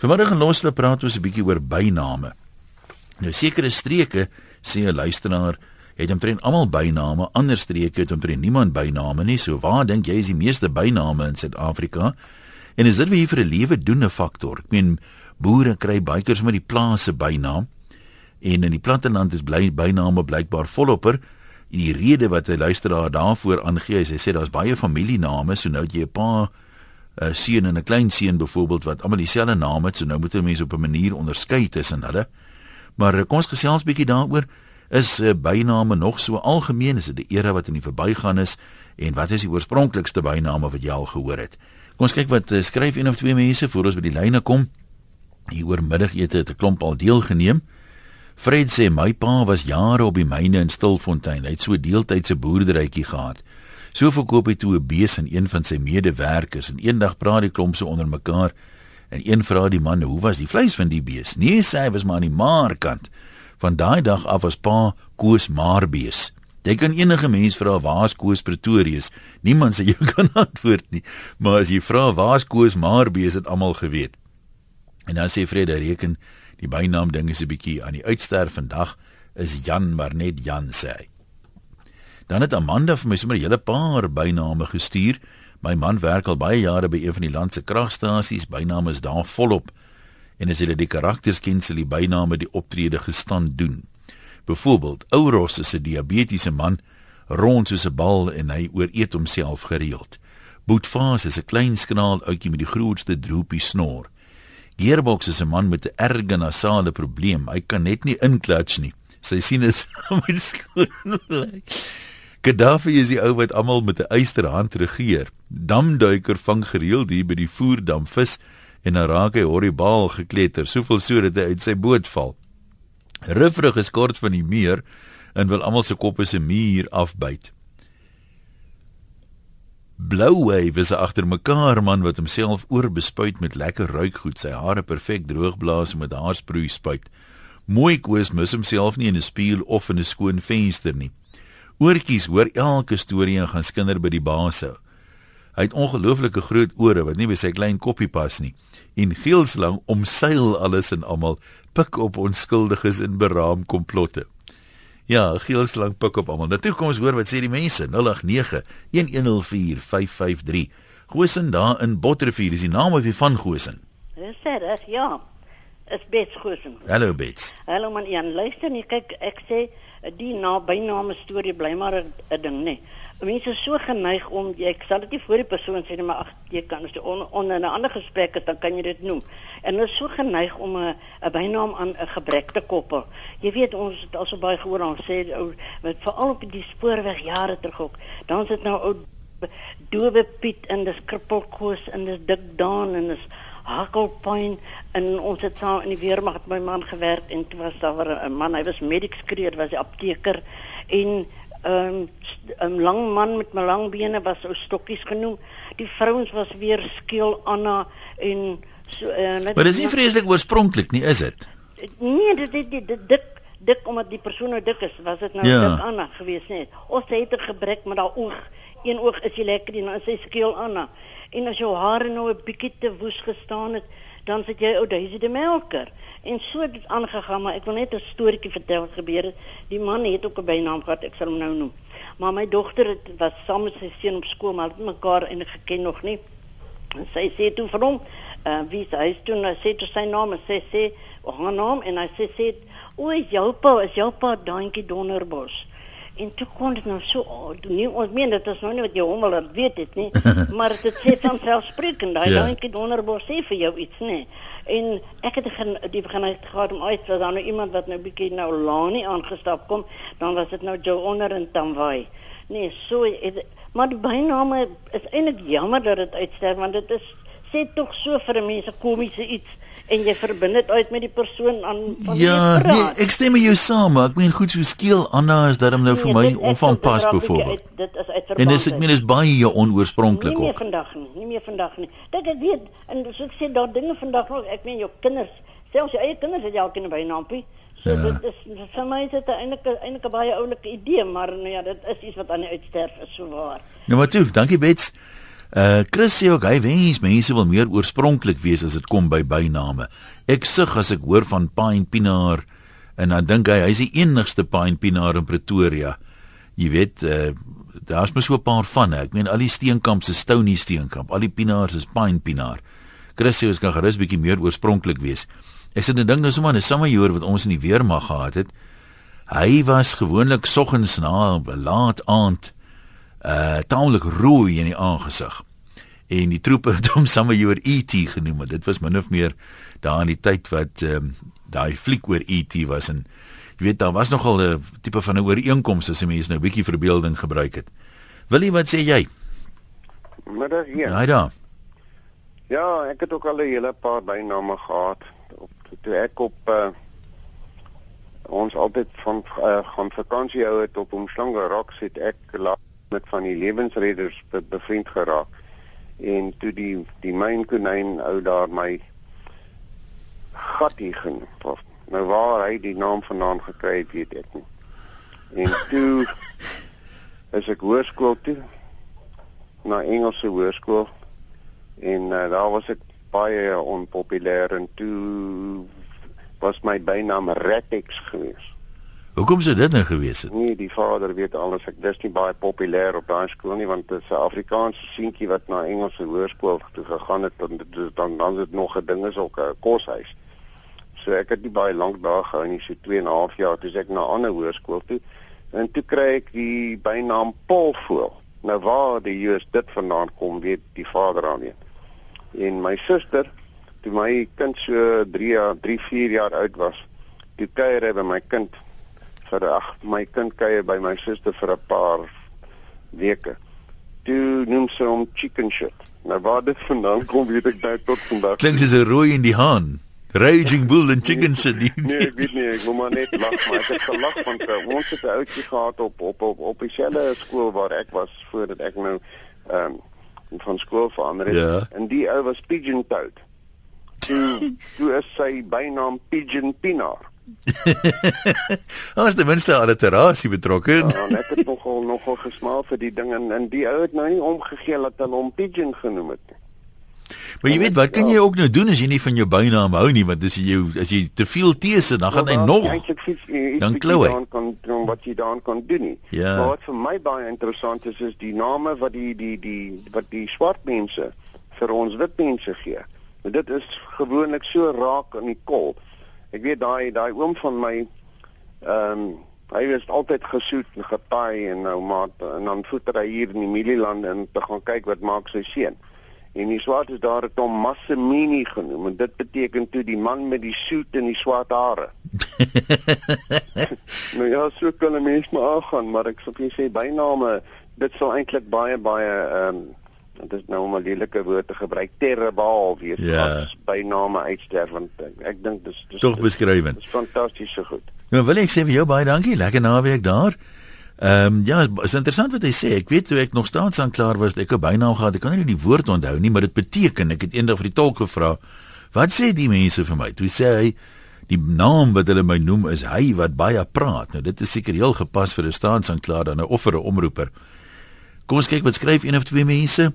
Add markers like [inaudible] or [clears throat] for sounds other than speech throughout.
Vanmiddag in Losle praat ons 'n bietjie oor byname. Nou sekere streke sê 'n luisteraar het omtrent almal byname, ander streke het omtrent niemand byname nie. So waar dink jy is die meeste byname in Suid-Afrika? En is dit wie vir 'n lewe doen 'n faktor? Ek meen boere kry baie keer sommer die plase bynaam en in die platteland is bly byname blykbaar volopper. Die rede wat 'n luisteraar daarvoor aangee is hy sê daar's baie familiename, so nou het jy 'n paar uh, seun en 'n klein seun byvoorbeeld wat almal dieselfde naam het, so nou moet 'n mens op 'n manier onderskei tussen hulle. Maar uh, kom ons gesels bietjie daaroor. Is uh, byname nog so algemeen? Is dit 'n era wat in die verbygaan is? En wat is die oorspronklikste byname wat jy al gehoor het? Kom ons kyk wat uh, skryf een of twee mense voor ons by die lyne kom. Hier oor middagete het 'n klomp al deelgeneem. Fred sê my pa was jare op die myne in Stilfontein. Hy het so deeltydse boerderytjie gehad. So verkoop hy toe 'n bees aan een van sy medewerkers en eendag praat die klomp so onder mekaar en een vra die man hoe was die vleis van die bees? Nee, sê hy was maar aan die maarkant. Van daai dag af was pa Koos Maarbees. Jy kan enige mens vra waar's Koos Pretorius? Niemand sê [laughs] jy kan antwoord nie. Maar as jy vra waar's Koos Maarbees, het almal geweet. En dan sê Frederik reken die bynaam ding is 'n bietjie aan die uitsterf vandag is Jan maar net Jan sê hy. Dan het Amanda vir my sommer 'n hele paar byname gestuur. My man werk al baie jare by een van die land se kragstasies. Byname is daar volop. En as jy die karakters ken, sal die byname die optrede gestand doen. Byvoorbeeld, Ouros is 'n diabetiese man, rond soos 'n bal en hy ooreet homself gereeld. Boetfaas is 'n klein skraal ouetjie met die grootste droopie snor. Gearbox is 'n man met 'n erge nasale probleem. Hy kan net nie inklats nie. Sy sien is [laughs] met skoon. Gaddafi is die ou wat almal met 'n eysterhand regeer. Damduiker vang gereeld hier by die voerdam vis en dan raak hy horribaal gekletter, soveel so dat hy uit sy boot val. Rufrig is kort van die meer en wil almal se koppe se muur afbyt. Blou wave is agter mekaar man wat homself oorbespuit met lekker ruikgoed, sy hare perfek droogblaas met haarsproei spuit. Mooi koes mis homself nie in 'n spieël of in 'n skoon venster nie. Oortjies hoor elke storie en gaan skinder by die baas hou. Hy het ongelooflike groot ore wat nie by sy klein koppie pas nie. En geelslang omseil alles en almal pik op onskuldiges in beraam komplotte. Ja, geelslang pik op almal. Natuurlik kom ons hoor wat sê die mense 089 1104553. Gosen daar in Botterrivier, is die naam of wie van Gosen? Dis reg, ja. Is Bets Gosen. Hallo Bets. Hallo man, Jan, luister nie, kyk, ek sê die na byname storie bly maar 'n ding, nê. Mense is so geneig om ek sal dit nie voor die persoon sê nie, maar ag, jy kan as jy onder on, in 'n ander gesprek het, dan kan jy dit noem. En hulle is so geneig om 'n 'n bynaam aan 'n gebrek te koppel. Jy weet ons het al so baie gehoor ons sê ou met veral op die spoorweg jare terug ook. Dan sit nou ou dowe Piet en dis krippelkoos en dis dik daan en dis Hakkelpyn en ons het saam in die weermag met my man gewerk en toe was daar 'n man, hy was medics kreer, was 'n apteker en 'n um, 'n lang man met my lang bene was ou stokkies genoem. Die vrouens was weer skeel Anna en so uh, Maar dis nie vreeslik oorspronklik nie, is dit? Nee, dit dit dit dik dik omdat die persoon nou dik is, was dit nou ja. dik Anna gewees net. Ons het 'n gebrek met daai oog. Een oog is jy lekker en dan is hy skeel Anna. En as jou hare nou 'n bietjie te woes gestaan het, dan sit jy ou Daisy die melker. En so het dit aangegaan, maar ek wil net 'n storieetjie vertel wat gebeur het. Die man het ook 'n bynaam gehad, ek sal hom nou noem. Maar my dogter het was saam met sy seun op skool, maar hulle het mekaar eintlik geken nog nie. En sy sê toe vir hom, uh, wie sy is toe, nou sê toe sy naam, sy sê, "O, haar naam," en hy sê sê, "O, jou pa, is jou pa Daantjie Donderbos." En toe kon dit nou so, oh, nie ons meen dit is nou nie wat jy hom al weet dit nie, [laughs] maar dit sê van selfsprekend, daai ja. Daantjie Donderbos sê vir jou iets, nee. En ek het begin die begin het gehad om uit dat dan nou iemand wat nou bietjie nou Lani aangestap kom, dan was dit nou Joe onder en Tamwai. Nee, so het, maar die byname is eintlik jammer dat dit uitsterf want dit is sê tog so vir mense komiese iets en jy verbind dit uit met die persoon aan van ja, wie jy praat. Ja, nee, ek stem met jou saam, maar ek meen goed so skeel Anna is dat hom nou nee, vir my onvanpas byvoorbeeld. Dit is uit verband. En is ek meen is baie onoorspronklik ook. Nie meer vandag nie, nie meer vandag nie. Dit ek weet en so ek sê daar dinge vandag nog, ek meen jou kinders, selfs jou eie kinders het jy al kinders by naampie. So ja. dit is vir my is dit eintlik eintlik 'n baie oulike idee, maar nou ja, dit is iets wat aan die uitsterf is so waar. Nou maar toe, dankie Bets. Uh Chris sê ook hy wens mense wil meer oorspronklik wees as dit kom by byname. Ek sug as ek hoor van Pine Pinaar en dan dink hy hy's die enigste Pine Pinaar in Pretoria. Jy weet, uh daar's mos so 'n paar van. Ek meen al die steenkamp se Stony steenkamp, al die Pinaars is Pine Pinaar. Chris sê ons kan gerus bietjie meer oorspronklik wees. Ek sê 'n ding nou sommer 'n samajoor wat ons in die weermag gehad het. Hy was gewoonlik soggens na laat aand uh taamlik rooi in die aangesig. En die troepe het hom samajoor ET genoem, dit was min of meer daar in die tyd wat ehm um, daai fliek oor ET was en jy weet daar was nogal 'n tipe van 'n ooreenkoms as 'n mens nou 'n bietjie verbeelding gebruik het. Wil jy wat sê jy? Middag hier. Ja, daar. Ja, ek het ook al 'n hele paar byname gehad op toe ek op uh, ons altyd van uh, gaan vakansie hou het op Omslange Rocks het ek laat met van die lewensredders be bevriend geraak. En toe die die myn konyn ou daar my gattie genoem. Nou waar hy die naam vandaan gekry het, weet ek nie. En toe is ek hoërskool toe na Engelse hoërskool en uh, daar was ek baie onpopulêr en toe was my bynaam Retex geweest. Hoekom sou dit nou gewees het? Nee, die vader weet alles. Ek dis nie baie populêr op daai skool nie want dit is 'n Afrikaanse seentjie wat na Engelse hoërskool toe gegaan het en dit dan dan dit nog 'n ding is ook 'n koshuis. So ek het nie baie lank daar gehou nie, so 2 en 'n half jaar toe ek na 'n ander hoërskool toe. En toe kry ek die bynaam Polvoel. Nou waar die Jesus dit vandaan kom, weet die vader nie en my suster toe my kind so 3 jaar 3 4 jaar oud was toe kuier hy by my kind vir ag my kind kuier by my suster vir 'n paar weke toe noem sy hom chicken shit nou waar dit vandaan kom weet ek nou tot vandag klink soos 'n rooi in die haan Raging Bull and Chicken Shit. nee, ek weet nie, ek moet maar net lag, maar ek het gelag want uh, ons het 'n ouetjie gehad op op op op dieselfde skool waar ek was voordat ek nou ehm um, van skool verander het ja. en die ou was Pigeon Toad. Toe toe is sy bynaam Pigeon Pinaar. [laughs] Ons het minste alliterasie betrokke. Ja, ek het nogal nogal gesmaak vir die ding en, en die ou het nou nie omgegee dat hulle hom Pigeon genoem het nie. Maar jy weet wat kan jy ook nou doen as jy nie van jou bynaam hou nie want as jy jou as jy te veel tees het dan gaan hy nog dan klou hy kan doen wat jy dan kan doen nie. Ja. Maar wat vir my baie interessant is is die name wat die die die wat die swart mense vir ons wit mense gee. Want dit is gewoonlik so raak in die kol. Ek weet daai daai oom van my ehm um, hy was altyd gesoet en getaai en nou maar en dan voeter hy hier in die Mielielande en te gaan kyk wat maak sy seun. En die swart is daar het hom Massimini genoem en dit beteken toe die man met die soet en die swart hare. [laughs] nou ja, so kan 'n mens maar aangaan, maar ek sou sê byname dit sou eintlik baie baie ehm um, dit is nou om 'n lelike woord te gebruik terrebaal wees ja. as byname uitsterf want ek, dink dis dis tog beskrywend. Dis fantasties so goed. Nou wil ek sê vir jou baie dankie, lekker naweek daar. Ehm um, ja, is interessant wat hy sê. Ek weet toe ek nog staatsaanklaer was, ek het byna gehad. Ek kan nie die woord onthou nie, maar dit beteken ek het eendag vir die tolk gevra, "Wat sê die mense vir my?" Toe sê hy, "Die naam wat hulle my noem is hy wat baie praat." Nou dit is seker heel gepas vir 'n staatsaanklaer dan 'n offer 'n omroeper. Kom ons kyk wat skryf een of twee mense.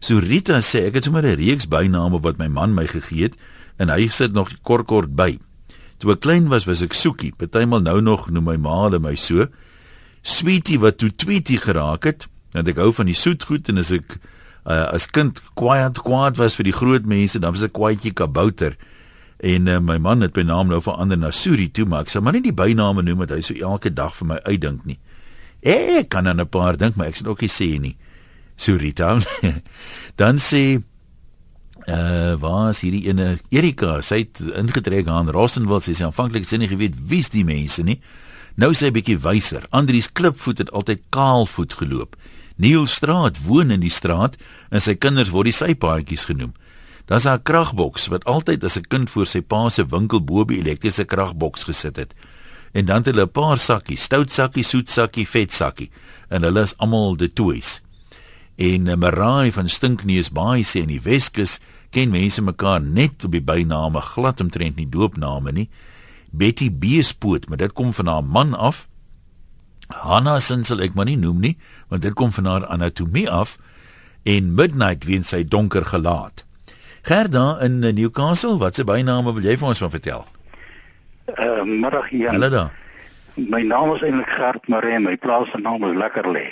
So Rita sê ek het sommer 'n reeks byname wat my man my gegee het en hy sit nog kort kort by. Toe ek klein was, was ek Soekie. Partymal nou nog noem my ma hulle my so. Sweetie wat toe Tweetie geraak het, want ek hou van die soet goed en as ek uh, as kind kwaad kwaad was vir die groot mense, dan was ek kwaadjie kabouter. En uh, my man het my naam nou verander na Suri toe, maar ek sal maar nie die byname noem wat hy so elke dag vir my uitdink nie. Ek kan aan 'n paar dink, maar ek sal ook nie sê nie. Suri town. [laughs] dan sê uh waar is hierdie ene Erika, sy het ingetrek aan Rossenwil, sy sê aanvanklik sy nie geweet wie's die mense nie. Nou sê hy bietjie wyser. Andries Klipvoet het altyd kaalvoet geloop. Neil Straat woon in die straat en sy kinders word die sypaadjies genoem. Daar's 'n kragboks wat altyd as 'n kind voor sy pa se winkel bo by elektriese kragboks gesit het. En dan het hulle 'n paar sakkies, stout sakkie, soet sakkie, vet sakkie en hulle is almal die toys. En 'n Marai van Stinkneus Baai sê in die Weskus ken mense mekaar net op die byname glad omtrent nie doopname nie. Betty Beespoot, maar dit kom van haar man af. Hanna sin sal ek maar nie noem nie, want dit kom van haar anatomie af. en Midnight weens sy donker gelaat. Gerda in Newcastle, wat se byname wil jy vir ons van vertel? Uh, middag hier. Hallo daar. My naam is eintlik Gert Maree, my plaas se naam is Lekkerlê.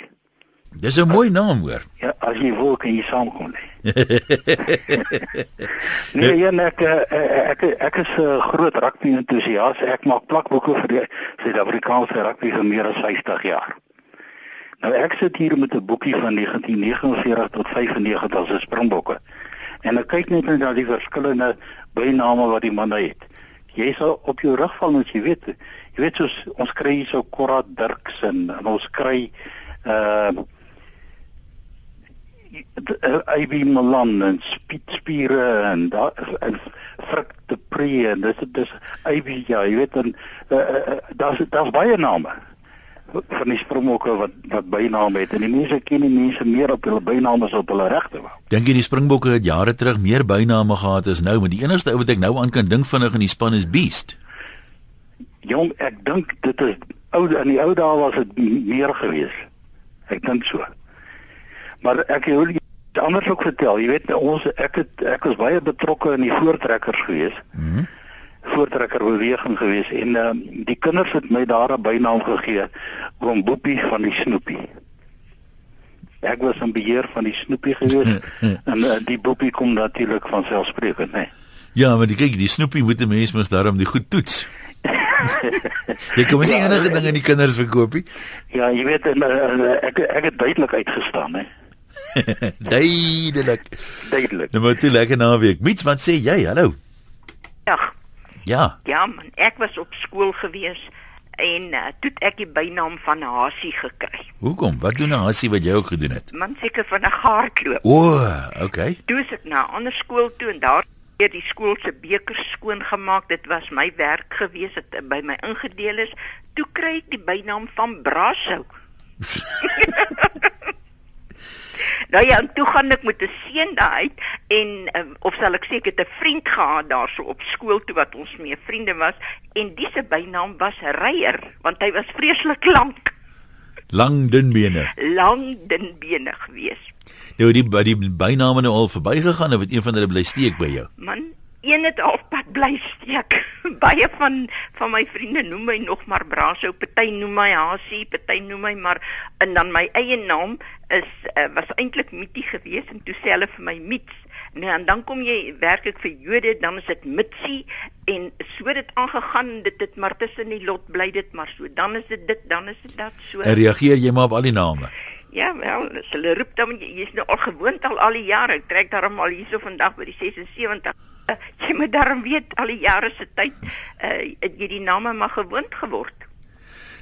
Dis 'n mooi naam hoor. Ja, as jy wil kan jy saamkom lê. nee, [laughs] ja, ek ek ek is 'n groot rugby entoesias. Ek maak plakboeke vir die Suid-Afrikaanse rugby vir meer as 50 jaar. Nou ek sit hier met 'n boekie van 1949 tot 95 as Springbokke. En ek kyk net na die verskillende byname wat die manne het. Jy sal op jou rug val as jy weet. Jy weet soos ons kry hier so Korrat Dirks en ons kry uh IB Milan en Spitspiere en daar en Frik de Pre en dis dis IB ja, jy weet dan uh, uh, daar's daar's baie name van die springbokke wat wat byname het en die mense ken die mense meer op hulle byname as op hulle regte wou. Dink jy die springbokke het jare terug meer byname gehad as nou, maar die enigste ou wat ek nou aan kan dink vinnig in die span is Beast. Jong, ek dink dit is ou in die ou dae was dit meer gewees. Ek dink so. Maar ek wil anders ook vertel, jy weet ons ek het ek was baie betrokke in die voortrekkers gewees. Mhm. Mm voortrekker beweging gewees en uh, die kinders het my daar 'n bynaam gegee oom Boepie van die Snoepie. Ek was in beheer van die Snoepie gewees [laughs] en uh, die Boepie kom natuurlik van selfsprekend, né? Nee. Ja, maar die kyk, die Snoepie moet 'n mens mos daarom die goed toets. [laughs] jy kom nie ja, enige ding aan die kinders verkoop nie. Ja, jy weet en, uh, ek ek het duidelik uitgestaan, hè. [laughs] duidelik. Duidelik. Nou moet jy lekker naweek. Mits, wat sê jy? Hallo. Ja. Ja. Ja, man, ek was op skool gewees en uh, toe ek die bynaam van Hasie gekry. Hoekom? Wat doen 'n Hasie wat jy ook gedoen het? Man seker van 'n hardloop. O, oh, okay. Toe ek na 'n ander skool toe en daar het die skool se bekers skoon gemaak. Dit was my werk gewees het by my ingedeel is. Toe kry ek die bynaam van Brasso. [laughs] Nou ja, toe gaan ek met 'n seun daai en um, of sal ek sê ek het 'n vriend gehad daarso op skool toe wat ons mee vriende was en dis se bynaam was Reier want hy was vreeslik lank. Lang dun bene. Lang dun bene gewees. Nou die by die byname nou al verbygegaan of het een van hulle bly steek by jou? Man, een het halfpad bly steek. [laughs] Baie van van my vriende noem my nog maar Braso, party noem my Hasie, party noem my maar en dan my eie naam is uh, was eintlik Mitie geweest en toe sê hulle vir my Mits. Nee, en dan kom jy werk ek vir Jode, dan is dit Mitsie en so dit aangegaan, dit het maar tussen die lot bly dit maar so. Dan is dit dit, dan is dit dat so. En reageer jy maar op al die name? Ja, wel, hulle roep dan jy is nou al gewoond al al die jare. Ek trek daarom al hierso vandag by die 76 uh, jy moet daarom weet al die jare se tyd uh, jy die name maar gewoond geword.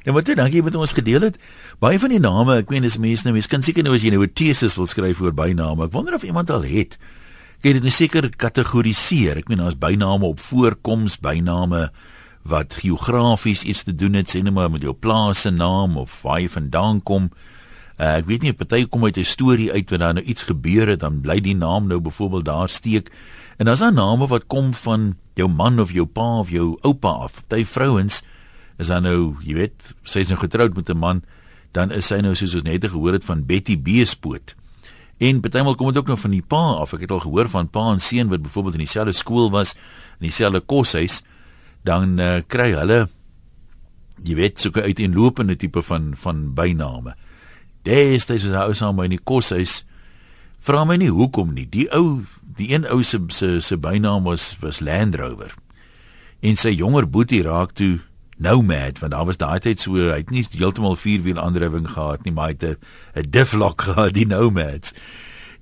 Nou wat dankie met ons gedeel het. Baie van die name, ek meen dis mense nou, mense kan seker nou as jy nou 'n teses wil skryf oor byname. Ek wonder of iemand al het. Kyk dit is seker kategoriseer. Ek meen daar's byname op voorkoms, byname wat geografies iets te doen het, sê net maar met jou plaas se naam of waar jy vandaan kom. Uh, ek weet nie, party kom uit 'n storie uit wat daar nou iets gebeur het, dan bly die naam nou byvoorbeeld daar steek. En as daar name wat kom van jou man of jou pa of jou oupa af, party vrouens is dan nou, jy weet, sy is nou getroud met 'n man, dan is sy nou soos ons net gehoor het van Betty Beespoot. En partymal kom dit ook nog van die pa af. Ek het al gehoor van pa en seun wat byvoorbeeld in dieselfde skool was, in dieselfde koshuis, dan uh, kry hulle jy weet, so 'n uiteenlopende tipe van van byname. Destyds was hy ou saam in die koshuis. Vra my nie hoekom nie. Die ou die een ou se se se bynaam was was Land Rover. En sy jonger boetie raak toe Nomad want daar was daai tyd so hy het nie heeltemal vierwiel aandrywing gehad nie maar hy het 'n Difflock [laughs] gehad die Nomads.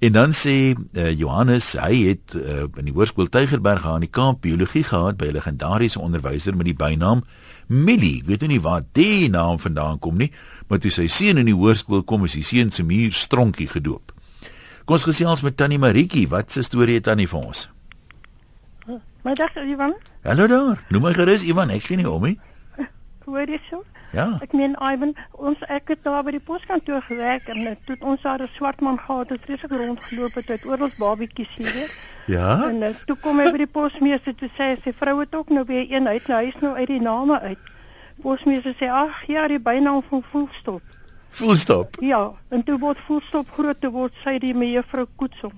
En dan sê uh, Johannes hy het uh, in die hoërskool Tygerberg aan die Kaap biologie gehad by 'n legendariese onderwyser met die bynaam Millie. Weet nie waar die naam vandaan kom nie, maar toe sy seun in die hoërskool kom is die seun se muur stronkie gedoop. Kom ons gesels met Tannie Maritjie. Wat se storie het Tannie vir ons? Maar dag Ivan. Hallo daar. Noem my gerus Ivan. Ek ken nie hom nie. Hoor jy so? Ja. Ek meen Ivan, ons ek het daar by die poskantoor gewerk en eh, toe ons daar 'n swart man gehad het, het hy rondgeloop het uit oral babietjies hier. Ja. En uh, toe kom hy by die posmeester toe sê sy vrou het ook nou weer een uit, nou hy's nou uit die name uit. Posmeester sê ag ja, die bynaam van Voelstop. Fullstop. Ja, en toe word Fullstop groot te word sy die mevrou Koetsong.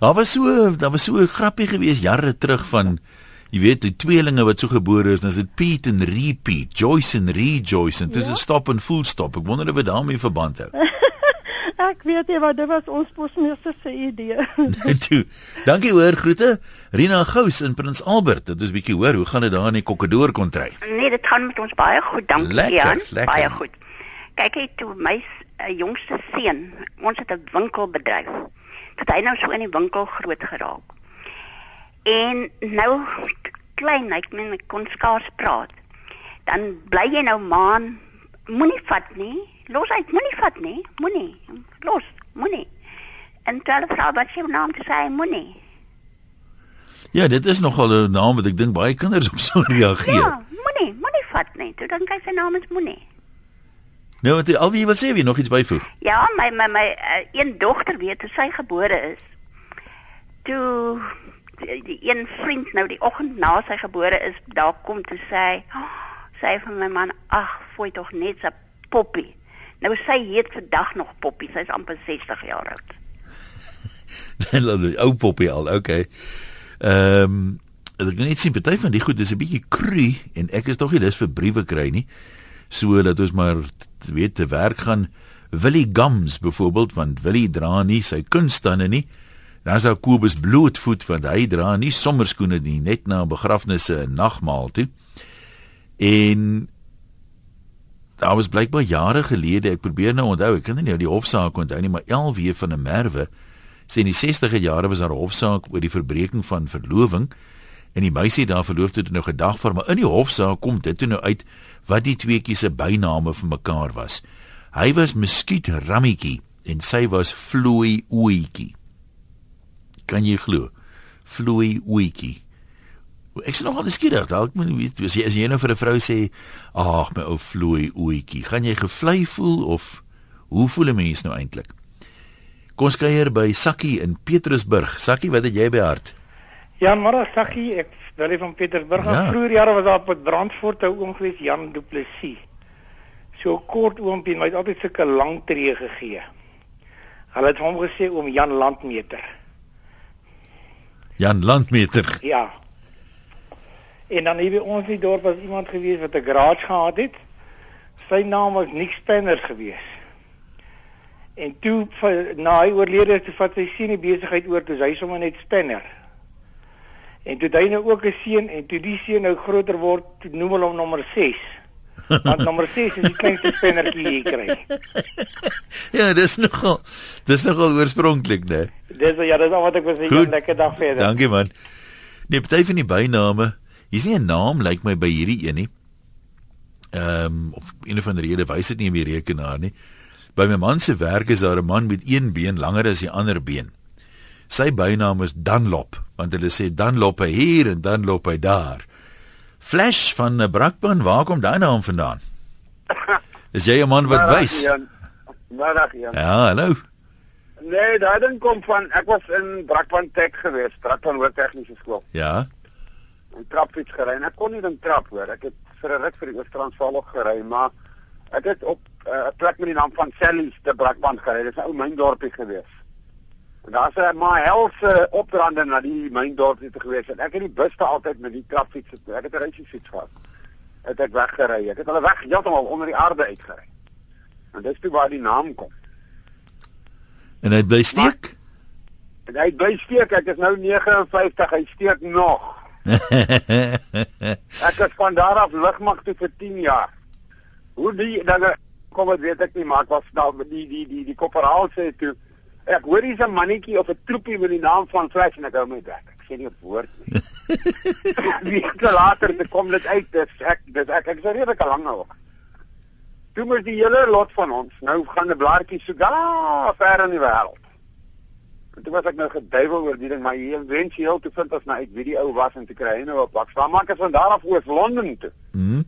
Daar was so daar was so 'n grappie gewees jare terug van jy weet die tweelinge wat so gebore is, dan is dit Pete en Repeat, Joyce en Rejoice en dis 'n ja? stop en Fullstop. Ek wonder of dit daarmee verband hou. [laughs] Ek weet nie wat dit was ons posmeester se idee. [laughs] Toe. Dankie hoor groete. Rina Gous in Prins Albert. Dit is bietjie hoor, hoe gaan dit daar in die Kokkedoor kontry? Nee, dit gaan met ons baie goed, dankie lekker, Jan. Lekker. Baie goed. Kyk hy toe my uh, jongste seun, ons het 'n winkelbedryf. Tot hy nou so in die winkel groot geraak. En nou klein, hy kon skaars praat. Dan bly jy nou maan, moenie vat nie los uit, moenie vat nie, moenie. Los, moenie. En tel vrou wat sy naam te sê, moenie. Ja, dit is nogal 'n naam wat ek dink baie kinders op sou reageer. Ja, moenie, moenie vat nie. Toe dink hy sy naam is moenie. Nou, wat al wie wil sê, wie nog iets byvoeg? Ja, my my my uh, een dogter weet hoe sy gebore is. Toe die, die een vriend nou die oggend na sy gebore is, daar kom toe sê, oh, sê vir my man, ag, fooi tog net 'n poppie. Nou sy heet vandag nog Poppy, sy's amper 60 jaar oud. [laughs] Hulle ou Poppy al, okay. Ehm um, ek net sien party van die goed dis 'n bietjie kru en ek is tog nie lus vir briewe kry nie. So dat ons maar weet te werk gaan. Willie Gums byvoorbeeld want Willie dra nie sy kunstande nie. Dan sou Kobus blootvoet want hy dra nie sommerskoene nie net na begrafnisse en nagmaal toe. En daar was blykbaar jare gelede, ek probeer nou onthou, ek kan nie nou die hofsaak onthou nie, maar LW van 'n Merwe sê in die 60e jare was daar 'n hofsaak oor die verbreeking van verloving en die meisie daar verloof het nou gedag vir, maar in die hofsaak kom dit toe nou uit wat die tweeetjies se byname vir mekaar was. Hy was Muskiet Rammetjie en sy was Flooi Oetjie. Kan jy glo? Flooi Oetjie. Ek sien nogal skieurig, dalk moet jy weet, as jy, as jy nou vir 'n vrou sê, "Ag, my ou vloei oetjie," gaan jy gevlei voel of hoe voel 'n mens nou eintlik? Kom ons kuier by Sakkie in Petrusburg. Sakkie, wat het jy by hart? Ja, maar Sakkie, ek wil van Petrusburg. Ja. Vroeger jare was daar op Brandfort 'n oom gewees, Jan Du Plessis. So kort oompie, hy het altyd sulke lang tree gegee. Hulle het hom gesê oom Jan Landmeter. Jan Landmeter. Ja. En dan hier by ons in die dorp was iemand gewees wat 'n garage gehad het. Sy naam was Nick Spanner gewees. En toe na hy oorlede het, het hy sien die besigheid oor, toe hy sommer net Spanner. En toe hy nou ook 'n seun en toe die seun nou groter word, noem hulle hom nommer 6. Want nommer 6 is die kleinste spannertjie jy kry. [laughs] ja, dis nogal dis nogal oorspronklik, né? Dis ja, dis al wat ek wou sê, 'n lekker dag verder. Dankie man. Nee, party van die byname Hier's nie 'n naam lyk like my by hierdie een nie. Ehm um, of een of ander rede wys dit nie in die rekenaar nie. By my man se werk is daar 'n man met een been langer as die ander been. Sy bynaam is Dunlop, want hulle sê Dunlop hy hier en Dunlop hy daar. Flash van 'n brakpan, waar kom daai naam vandaan? [laughs] Is jy 'n man wat wys? Middag, Jan. Ja, hallo. Nee, daai ding kom van ek was in Brakpan Tech geweest, Brakpan Hoër Tegniese Skool. Ja. 'n trapfiets gery en ek kon nie dan trap hoor. Ek het vir 'n ruk vir die Oos-Transvaal gery, maar ek het op eh, 'n uh, plek met die naam van Sally's te Brakpan gery. Dis 'n ou myndorpie gewees. Daar's 'n maar helse opdraande na die myndorpie te gewees en ek het die buste altyd met die trapfiets. Ek het 'n reisfiets gehad. Het ek weggery. Ek het hulle weg heeltemal onder die aarde uitgery. En dis toe waar die naam kom. En hy bly steek? Maar, en hy bly steek. Ek is nou 59. Hy steek nog. [laughs] ek het van daar af lugmag toe vir 10 jaar. Hoe die dan kom ek weet ek nie maar ek was nou die die die die korporaal sê toe ek hoor hier's 'n mannetjie of 'n troepie met die naam van Flash en ek hou my weg. Ek sê nie 'n woord nie. [laughs] Wie het later te kom dit uit dis ek dis ek ek is redelik lank nou. Toe moet die hele lot van ons nou gaan 'n blaartjie so daar ver in die wêreld. En toe was ek nou geduiwel oor die ding, maar hier wens jy heel te vind as nou uit wie die ou was en te kry nou op pad. Dan maak ek van daar af oor Londen toe. Mhm.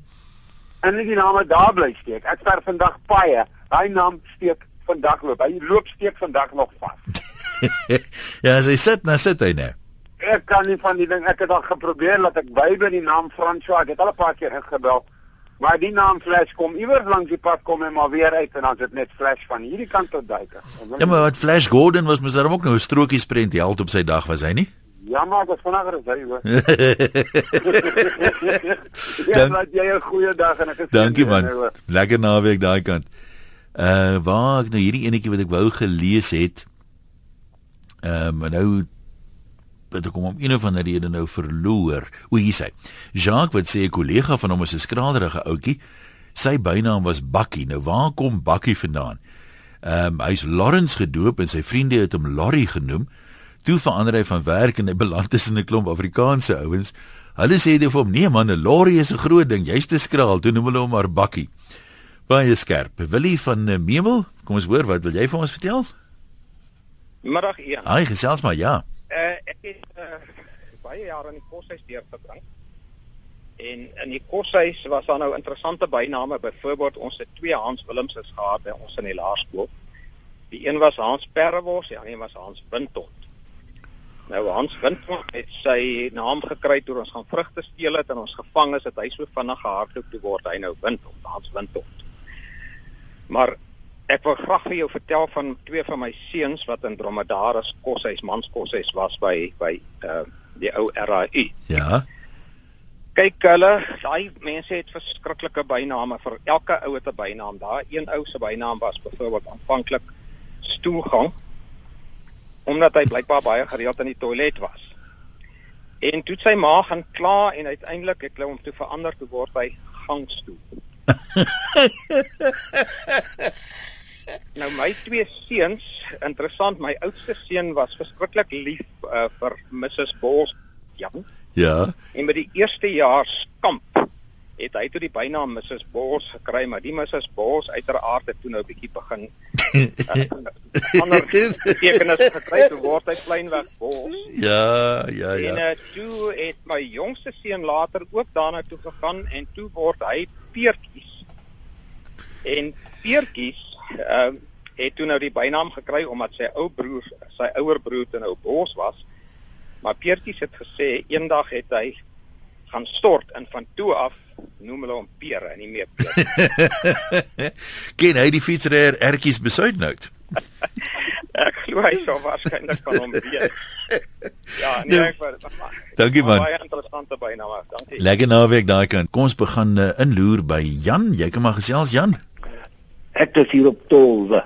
En die naam daar bly steek. Ek ster vandag paie. Daai naam steek vandag loop. Hy loop steek vandag nog vas. [laughs] ja, as hy sit, nou sit hy nou. Ek kan nie van die ding ek het al geprobeer dat ek by by die naam François, ek het al 'n paar keer gebel. Maar die naam Flash kom iewers langs die pad kom en maar weer uit en dan is dit net Flash van hierdie kant tot duiker. Ja, maar wat Flash Gordon was mos daar ook nou 'n strokiesprent held op sy dag was hy nie? Ja, maar dit vanaand is hy hoor. [laughs] [laughs] ja, laat jy 'n goeie dag en 'n geseënde Dankie man. Lekker naweek daai kant. Uh waar ek nou hierdie enetjie wat ek wou gelees het. Ehm um, nou het ek hom om een of ander rede nou verloor. O, hier sê. Jacques wat sê 'n kollega van hom is 'n skraderige ouetjie. Sy bynaam was Bakkie. Nou waar kom Bakkie vandaan? Ehm um, hy's Lawrence gedoop en sy vriende het hom Larry genoem. Toe verander hy van werk en hy beland tussen 'n klomp Afrikaanse ouens. Hulle sê dit vir hom: "Nee man, 'n Larry is 'n groot ding. Jy's te skraal." Toe noem hulle hom maar Bakkie. Baie skerp. Willie van uh, Memel, kom ons hoor wat wil jy vir ons vertel? Middag 1. Haai, gesels maar ja. Uh ek het uh baie jare in die koshuis deurgebring. En in die koshuis was daar nou interessante byname. Byvoorbeeld ons het twee Hans Willemses gehad by ons in die laerskool. Die een was Hans Perrewors, die ander was Hans Windtot. Nou Hans Windtot het sy naam gekry toe ons gaan vrugte steel het en ons gevang is, het hy so vinnig gehardloop toe word hy nou Windtot, Hans Windtot. Maar Ek wil graag vir jou vertel van twee van my seuns wat in Dromedaris koshuis manskoshuis was by by uh die ou RAI. Ja. Kyk hulle, daai mense het verskriklike byname vir elke ou het 'n bynaam. Daai een ou se bynaam was byvoorbeeld aanvanklik stoelgang omdat hy blykbaar baie gereeld in die toilet was. En toe sy ma gaan kla en uiteindelik het hulle hom toe verander te word by gangstoel. [laughs] Nou my twee seuns, interessant, my oudste seun was verskriklik lief uh, vir Mrs Bos Jan. Ja. En met die eerste jaar kamp het hy toe die bynaam Mrs Bos gekry, maar die Mrs Bos uiteraard het toe nou 'n bietjie begin uh, ander [laughs] betekenis gekry te word hy kleinweg Bos. Ja, ja, ja. En uh, toe het my jongste seun later ook daarna toe gegaan en toe word hy Peertjies. En Peertjies uh, het toe nou die bynaam gekry omdat sy ou broer, sy ouer broer toe nou bos was. Maar Peertjies het gesê eendag het hy gaan stort en van toe af noem hulle hom Peer en nie meer Peer. [laughs] Ken hy die fietsryer Ertjies besuitnout? [laughs] ek glo hy sou waarskynlik van hom weet. Ja, [laughs] nee, ek wou Dankie man. Baie interessante bynaam, dankie. Lekker naweek daai kant. Kom ons begin uh, inloer by Jan. Jy kan maar gesels Jan. Ek is hier op Tolwe.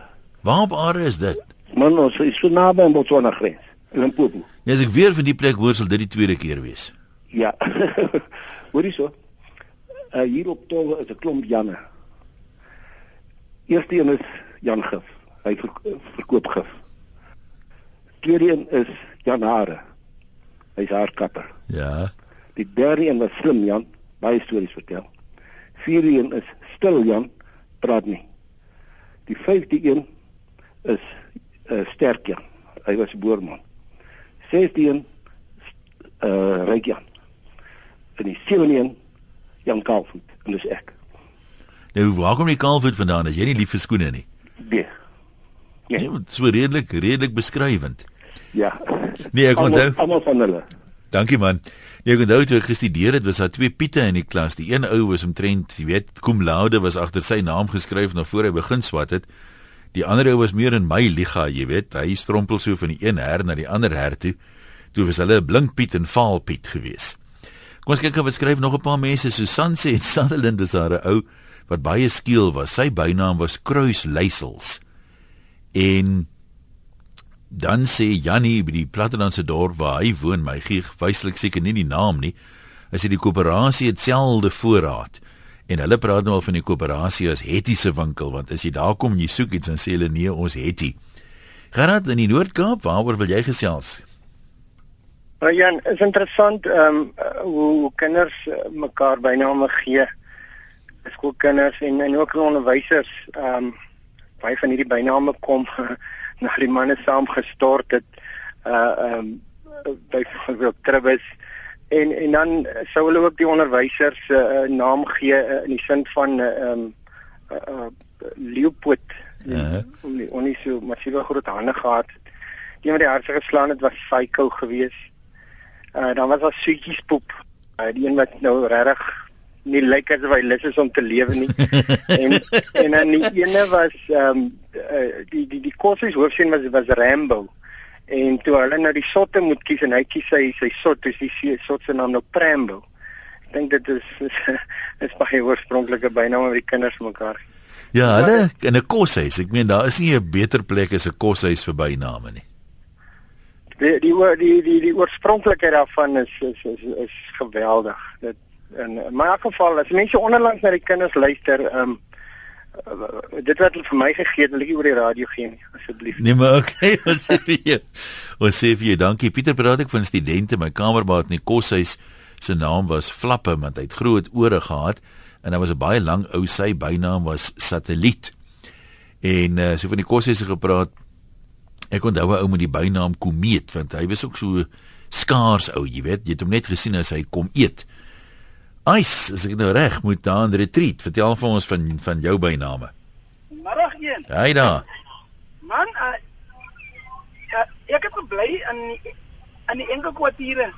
Waar op aarde is dit? Man, ons is so naby aan Botswana grens. Limpopo. Ja, as ek weer van die plek hoor, sal dit die tweede keer wees. Ja. Hoorie so. Uh, hier op Tolwe is 'n klomp Janne. Eerste een is Jan Gif. Hy verk verkoop gif. Tweede een is Jan Hare. Hy's haarkapper. Ja. Die derde een was Slim Jan, baie stories vertel. Vierde een is Stil Jan, praat nie. Die vyfde een is uh, Sterk Jan. Hy was boerman. Sesde een uh Ryk Jan. En die sewende een Jan Kaalvoet en dis ek. Nou, waar kom die Kaalvoet vandaan? As jy nie lief vir skoene nie. Nee. Ja, nee, so redelik redelik beskrywend. Ja. Nee, ek onthou. Almal van hulle. Dankie man. Nee, ek onthou toe ek gestudeer het, was daar twee Piete in die klas. Die een ou was omtrent, jy weet, cum laude was agter sy naam geskryf nog voor hy begin swat het. Die ander ou was meer in my liga, jy weet. Hy strompel so van die een her na die ander her toe. Toe was hulle 'n blink Piet en vaal Piet gewees. Kom ons kyk wat skryf nog 'n paar mense. Susan sê in Sutherland is daar 'n ou wat baie skiel was. Sy bynaam was Kruisleisels. En dan sê Jannie by die plattelandse dorp waar hy woon, my gee wyslik seker nie die naam nie. Hy sê die koöperasie het selde voorraad. En hulle praat nou al van die koöperasie as Hetty se winkel want as jy daar kom en jy soek iets dan sê hulle nee, ons Hetty. Gerard in die Noord-Kaap, waaroor wil jy gesels? Nou Jan, is interessant ehm um, hoe, hoe kinders uh, mekaar byname gee. Skoolkinders en en ook onderwysers ehm um, baie van hierdie byname kom [laughs] na die manne saam gestort het. Uh ehm um, byvoorbeeld Tribus en en dan sou hulle ook die onderwysers 'n uh, naam gee uh, in die sin van ehm uh, um, uh, uh, Leopold. Ja. Om nie om nie so massiewe groot hande gehad. Die wat die hardste geslaan het was Psycho geweest. Uh dan was daar Suetjies poep. Uh die een wat nou regtig nie lyk asof hy lus is om te lewe nie. [laughs] en en dan die ene was ehm um, uh, die die die koshuis hoofseun was was Rambo. En toe hulle nou die sotte moet kies en hy kies sy sy sot, dis die sot se naam nou Prambo. Ek dink dit is is, [laughs] is baie oorspronklike bynaam wat die kinders mekaar. Ja, hulle in 'n koshuis. Ek meen daar is nie 'n beter plek as 'n koshuis vir byname nie. Die die die die die oorspronklikheid daarvan is is is, is geweldig. Dit in in my geval as mense onderlangs na die kinders luister, ehm um, dit wat hulle vir my gegee het, wil ek oor die radio gee nie, asseblief. Nee, maar okay, ons [laughs] sê vir jou. Ons sê vir jou, dankie Pieter, praat ek van studente, my kamermaat in die koshuis se naam was Flappe want hy het groot ore gehad en hy was 'n baie lang ou sy bynaam was Satelliet. En uh, so van die koshuise gepraat. Ek onthou 'n ou met die bynaam Komeet want hy was ook so skaars ou, jy weet, jy het hom net gesien as hy kom eet. Ice, as ek nou reg moet daar 'n retreat. Vertel vir ons van van jou byname. Middag een. Haai daar. Man, uh, ja, ek het gebly in in die enkel kwartiere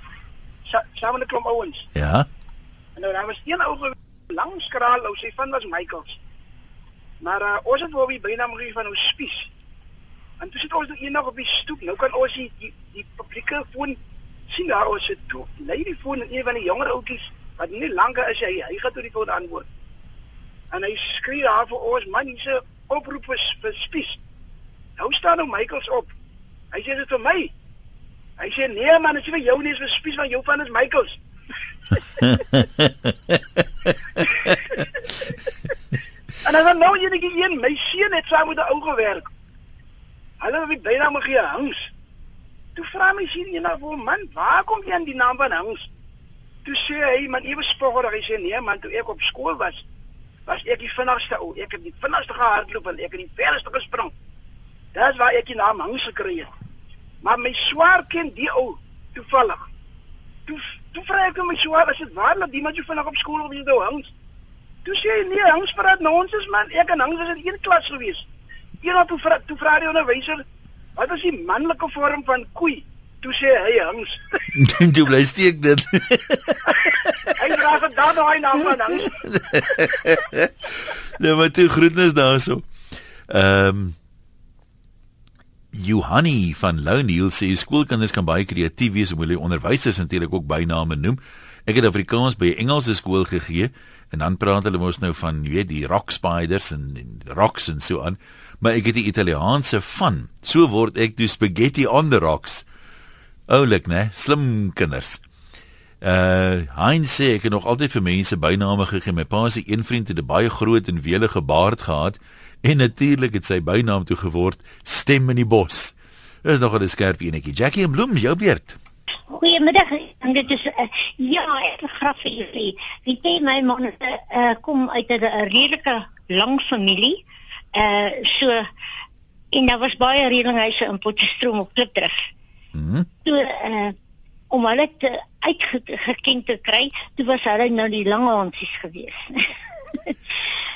saam met 'n klomp ouens. Ja. En nou daar was een ou lang skraal ou, sy van was Michaels. Maar uh, ons het wou wie byna moet van ons spies. En toe sit ons nou eendag op die stoep. Nou kan ons die die, die publieke foon sien daar ons sit toe. Lei die foon en een van die jonger ouetjies wat nie langer is hy, hy gaan toe die foon antwoord. En hy skree daar vir ons man hierse oproep vir, vir spies. Nou staan nou Michaels op. Hy sê dit vir my. Hy sê nee man, as jy vir jou nie is vir spies van jou van is Michaels. [laughs] en dan nou net een my seun het saam met 'n ou gewerk. Hulle het byna my gee Hans. Toe vra my sien jy nou vir man, waar kom jy aan die naam van Hans? Toe sê hy man ewe spogger, hy sê nee man, toe ek op skool was, was ek die vinnigste ou. Ek het die vinnigste gehardloop en ek het die verste gespring. Dis waar ek die naam Hans gekry het. Maar my swaar ken die ou toevallig. Toe toe vra ek hom my swaar, as dit waar dat iemand jou vinnig op skool wil hou Hans. Toe sê hy nee, Hans praat nonsens man. Ek en Hans is in een klas gewees. Eendag toe vra toe vra die onderwyser, wat is die manlike vorm van koei? Toe sê hy Hans. Jy [laughs] bly steek dit. hy vra vir dan daai naam van Hans. nee, maar toe groetnis daarso. Ehm um, Johanni van Louniel sê skoolkinders kan baie kreatief wees om hulle onderwysers natuurlik ook byname noem. Ek het Afrikaans by 'n Engelse skool gegee en dan praat hulle mos nou van weet die rock spiders en, en rocks en so aan, maar ek het die Italiaanse van. So word ek toe spaghetti on the rocks. Oulik, né? Slim kinders. Uh Heinz sê ek het nog altyd vir mense byname gegee. My pa se een vriend het 'n baie groot en welige baard gehad en natuurlik het sy bynaam toe geword Stem in die bos. Dis nog 'n skerp enetjie. Jackie en Bloem, jou beurt. Goeiemiddag. Dit is uh, ja, ek graf vir julle. Wie jy my man uh, kom uit 'n redelike lang familie. Uh so en daar was baie redinghuise in Potchefstroom op Klipdrif. Mhm. Mm toe uh om hulle te uitgeken te kry, toe was hulle nou die lange hansies gewees.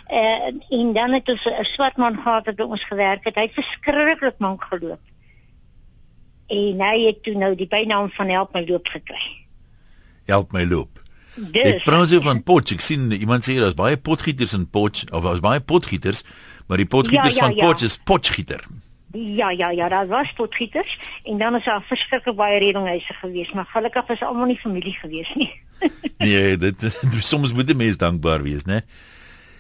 uh, [laughs] en dan het ons 'n swart man gehad wat by ons gewerk het. Hy het verskriklik mank geloop. En hy het toe nou die bynaam van help my loop gekry. Help my loop. Dis Ek praat so van Potch. Ek sien iemand sê daar's baie potgieters in Potch of daar's baie potgieters, maar die potgieters Ja, ja, van ja. Potch is potgieter. Ja, ja, ja, daar was potgieters en dan is daar verskriklik baie redinghuise gewees, maar gelukkig is almal nie familie gewees nie. [laughs] Nee, dit [laughs] soms moet 'n mens dankbaar wees, né?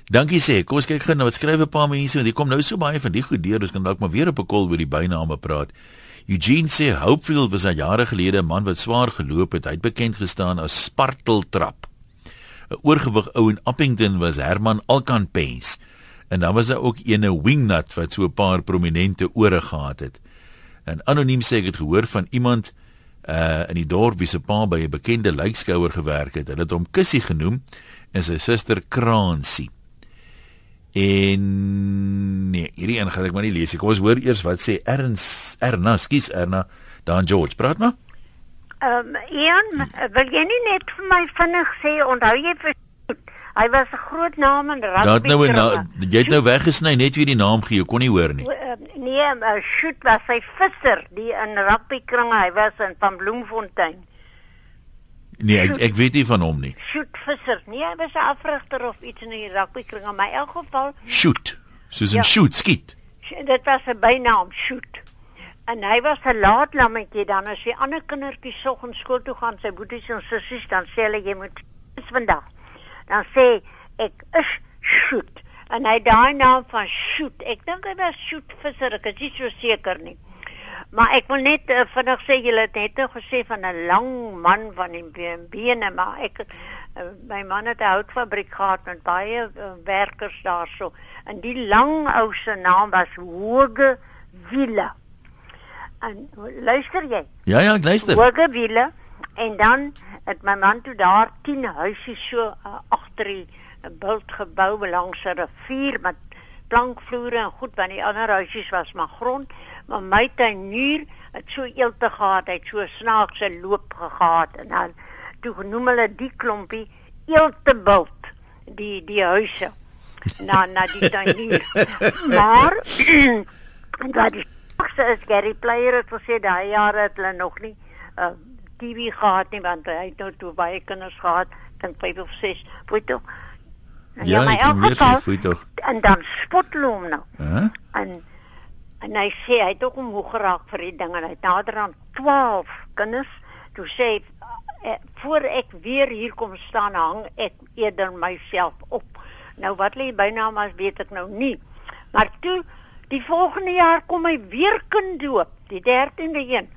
Dankie sê. Kom ons kyk gou nou wat skryf 'n paar mense want hier kom nou so baie van die goed deur, dus kan dalk maar weer op 'n kol oor die byname praat. Eugene sê Hopefield was 'n jare gelede 'n man wat swaar geloop het. Hy het bekend gestaan as Sparteltrap. 'n Oorgewig ou in Appington was Herman Alkanpens. En dan was daar ook ene Wingnut wat so 'n paar prominente ore gehad het. En anoniem sê ek het gehoor van iemand uh in die dorp wie se pa by 'n bekende lijkskouer gewerk het. Hulle het hom Kussie genoem en sy suster Kraansie. En nee, hierdie een gaan ek maar nie lees nie. Kom ons hoor eers wat sê Erns Erna, skus Erna, dan George, praat maar. Ehm um, Ian, wil jy nie net vir my vinnig sê onthou jy vir Hy was 'n groot naam in rugby. Daar nou na, jy het nou weggesny net wie die naam gee, kon nie hoor nie. Uh, nee, uh, shoot was hy visser die in rugby kringe, hy was in van Bloemfontein. Nee, ek, ek weet nie van hom nie. Shoot Visser. Nee, hy was 'n afrigter of iets in die rugbykring, maar in elk geval Shoot. Soos 'n Ja. shoot skiet. dit was 'n bynaam Shoot. En hy was 'n laat lammetjie dan as die ander kindertjies soggens skool toe gaan, sy boeties en sissies dan sê hulle jy moet is vandag. Dan sê ek is Shoot. En hy daai naam van Shoot. Ek dink hy was Shoot Visser, ek is nie so seker nie. Maar ek wil net uh, vinnig sê julle het net nou gesê van 'n lang man van die be- bene, maar ek uh, my man het 'n houtfabriek gehad met baie uh, werkers daarso. En die lang ou se naam was Hoge Wiele. En luister jy? Ja ja, ek luister. Hoge Wiele en dan het my man toe daar 10 huisies so uh, agter die uh, bultgebou langs 'n rivier met plankvloere en goed, want die ander huisies was maar grond, maar my tuinier het so eelte gehad, hy het so snaakse loop gehad en dan toe genoem hulle die klompie eeltebult, die die huise na na die tuinier. [laughs] maar [clears throat] wat die snaakste is Gary Player het gesê daai jare het hulle nog nie uh, TV gehad nie want hy het nou toe baie kinders gehad, dink 5 of 6, weet jy? Nou Ja, maar ek in elk kan weer sê, geval- voet tog. En dan spot hulle hom nou. Hæ? En en hy sê hy het ook omhoog geraak vir die ding en hy het nader aan 12 kinders. Toe sê hy eh, voor ek weer hier kom staan hang ek eerder myself op. Nou wat lê byna maar weet ek nou nie. Maar toe die volgende jaar kom hy weer kind doop, die 13de een.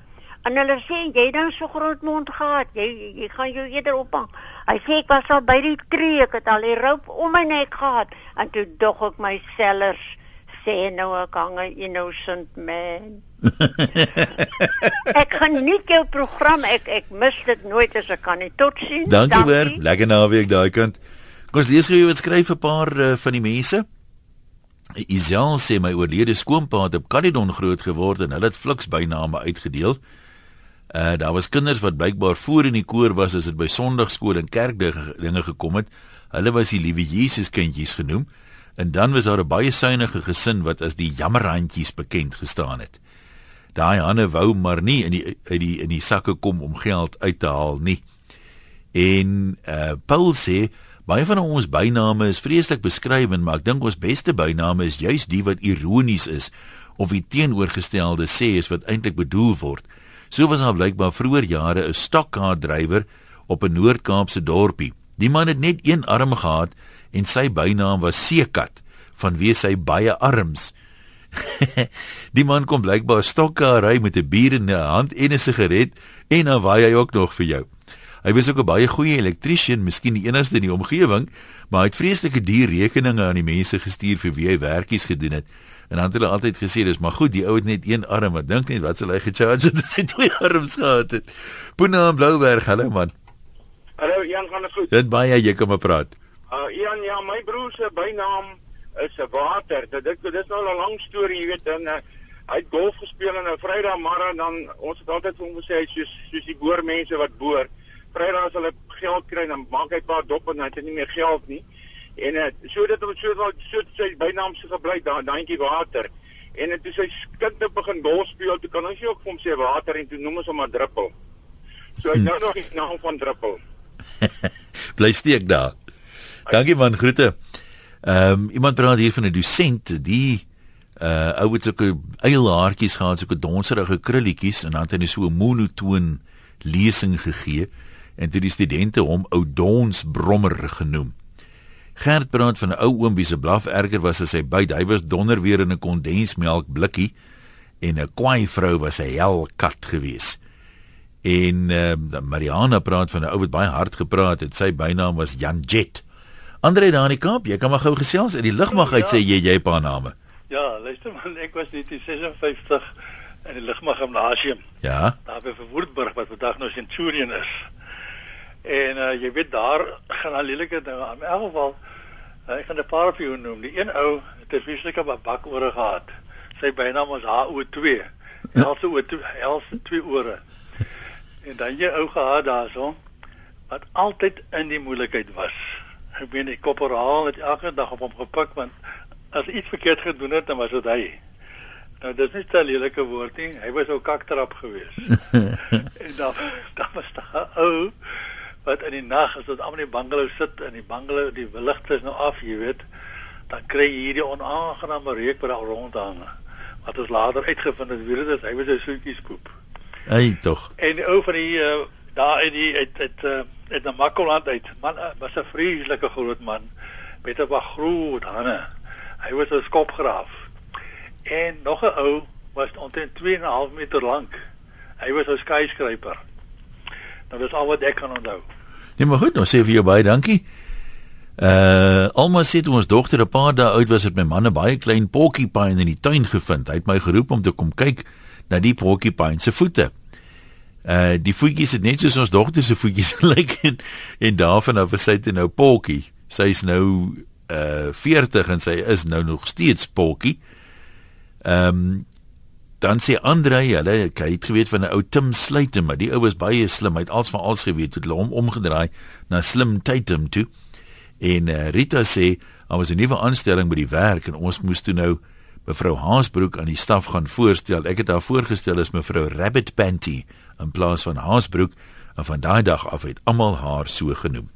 En hulle sê jy dan so groot mond gehad, jy jy gaan jou eerder ophang. Hy sê ek was al by die tree, ek het al die roop om my nek gehad en toe dog ek my sellers sê nou ek hang 'n innocent man. [laughs] ek geniet jou program, ek ek mis dit nooit as ek kan nie. Totsiens. Dankie hoor. Lekker naweek daai kant. Kom ons lees gou wat skryf 'n paar uh, van die mense. Isel sê my oorlede skoonpa het op Caledon groot geword en hulle het fliks byname uitgedeel. Uh daar was kinders wat blykbaar voor in die koor was as dit by Sondagskool en kerkdinge gekom het. Hulle was die liewe Jesus kindjies genoem. En dan was daar 'n baie suiwige gesin wat as die jammerhandjies bekend gestaan het. Daai Hanne wou maar nie in die uit die in die sakke kom om geld uit te haal nie. En uh Paul sê baie van ons byname is vreeslik beskrywend, maar ek dink ons beste byname is juis die wat ironies is of die teenoorgestelde sê is wat eintlik bedoel word. So was daar blykbaar vroeër jare 'n stokkaardrywer op 'n Noord-Kaapse dorpie. Die man het net een arm gehad en sy bynaam was Seekat, vanweë sy baie arms. [laughs] die man kom blykbaar stokke ry met 'n bier in 'n hand en 'n sigaret en dan waai hy ook nog vir jou. Hy was ook 'n baie goeie elektriesien, miskien die enigste in die omgewing, maar hy het vreeslike duur rekeninge aan die mense gestuur vir wie hy werkies gedoen het. En dan het hulle altyd gesê dis maar goed, die ou het net een arm, maar dink net wat sal hy gecharge het as hy twee arms gehad het. Boena in Blouberg, hallo man. Hallo Jan, gaan dit goed? Dit baie jy kom maar praat. Uh Jan, ja, my broer se bynaam is 'n water. Dit dit dit is nou 'n lang storie, jy weet, en uh, hy het golf gespeel en 'n Vrydagmiddag dan ons het altyd vir hom gesê hy is soos soos die boermense wat boer. Vrydag as hulle geld kry dan maak hy 'n paar dop en hy het nie meer geld nie. En uh, so dit het so so, so sy bynaam se gebly daar daantjie water. En het toe sy kind nou begin golf speel, toe kan ons nie ook vir hom sê water en toe noem ons hom maar druppel. So hy het nou nog die naam van druppel. [laughs] Bly steek daar. Dankie man, groete. Ehm um, iemand praat hier van 'n dosent, die uh ou het sulke eilhaartjies gehad, sulke donserige krulletjies en dan het hy so 'n monotoon lesing gegee en toe die studente hom ou Dons Brommer genoem. Gert praat van 'n ou oom wie se blaf erger was as hy byt. Hy was donder weer in 'n kondensmelk blikkie en 'n kwaai vrou was 'n hel kat geweest. En uh, Mariana praat van 'n ou wat baie hard gepraat het. Sy bynaam was Jan Jet. Andre daar in die Kaap, jy kan maar gou gesels in die lugmag uit Ja. sê jy jy 'n paar name. Ja, luister man, ek was net in 56 in die Lugmag Gimnasium Ja. daar by Verwoerdburg wat vandag nou Centurion is. En uh, jy weet daar gaan al lelike dinge aan. In elk geval, uh, ek gaan 'n paar van jou noem. Die een ou het 'n vreeslike bak ore gehad. Sy bynaam was HO2. Helse O2, helse twee ore. En dan jy ou gehad daarso wat altyd in die moeilikheid was. Ek meen die korporaal het elke dag op hom gepik want as hy iets verkeerd gedoen het dan was dit hy. Nou dis nie 'n lelike woord nie. Hy was ook kaktrap geweest. [laughs] en dan dan was daar 'n ou wat in die nag as dit almal in die bungalow sit en die bungalow die ligte is nou af, jy weet, dan kry jy hierdie onaangename reuk wat daar rondhang. Wat ons later uitgevind het, weet dit hy was 'n soetjies poep. Hey tog. En ou van die uh, daar in die uit uit uh, uit na Makkoland uit. Man uh, was 'n vreeslike groot man met 'n groot hande. Hy was 'n skopgraaf. En nog 'n ou was omtrent 2.5 meter lank. Hy was 'n skeyskryper. Nou dis al wat ek kan onthou. Nee, maar goed, nou sê vir jou baie dankie. Uh, Alma sê toe ons dogter 'n paar dae oud was, het my man 'n baie klein porcupine in die tuin gevind. Hy het my geroep om te kom kyk na die porcupine se voete. Uh die voetjies het net soos ons dogter se voetjies [laughs] lyk en, en daarvan af is sy toe nou porkie. Sy's nou uh 40 en sy is nou nog steeds porkie. Ehm um, dan sê Andre, hulle hy het geweet van 'n ou Tim Sluitem, maar die ou was baie slim. Hy het als van alles geweet, het hom omgedraai na Slim Tatum toe. En uh, Rita sê, "Daar was 'n nuwe aanstelling by die werk en ons moes toe nou mevrou Haasbroek aan die staf gaan voorstel. Ek het haar voorgestel as mevrou Rabbit Panty in plaas van Haasbroek en van daai dag af het almal haar so genoem."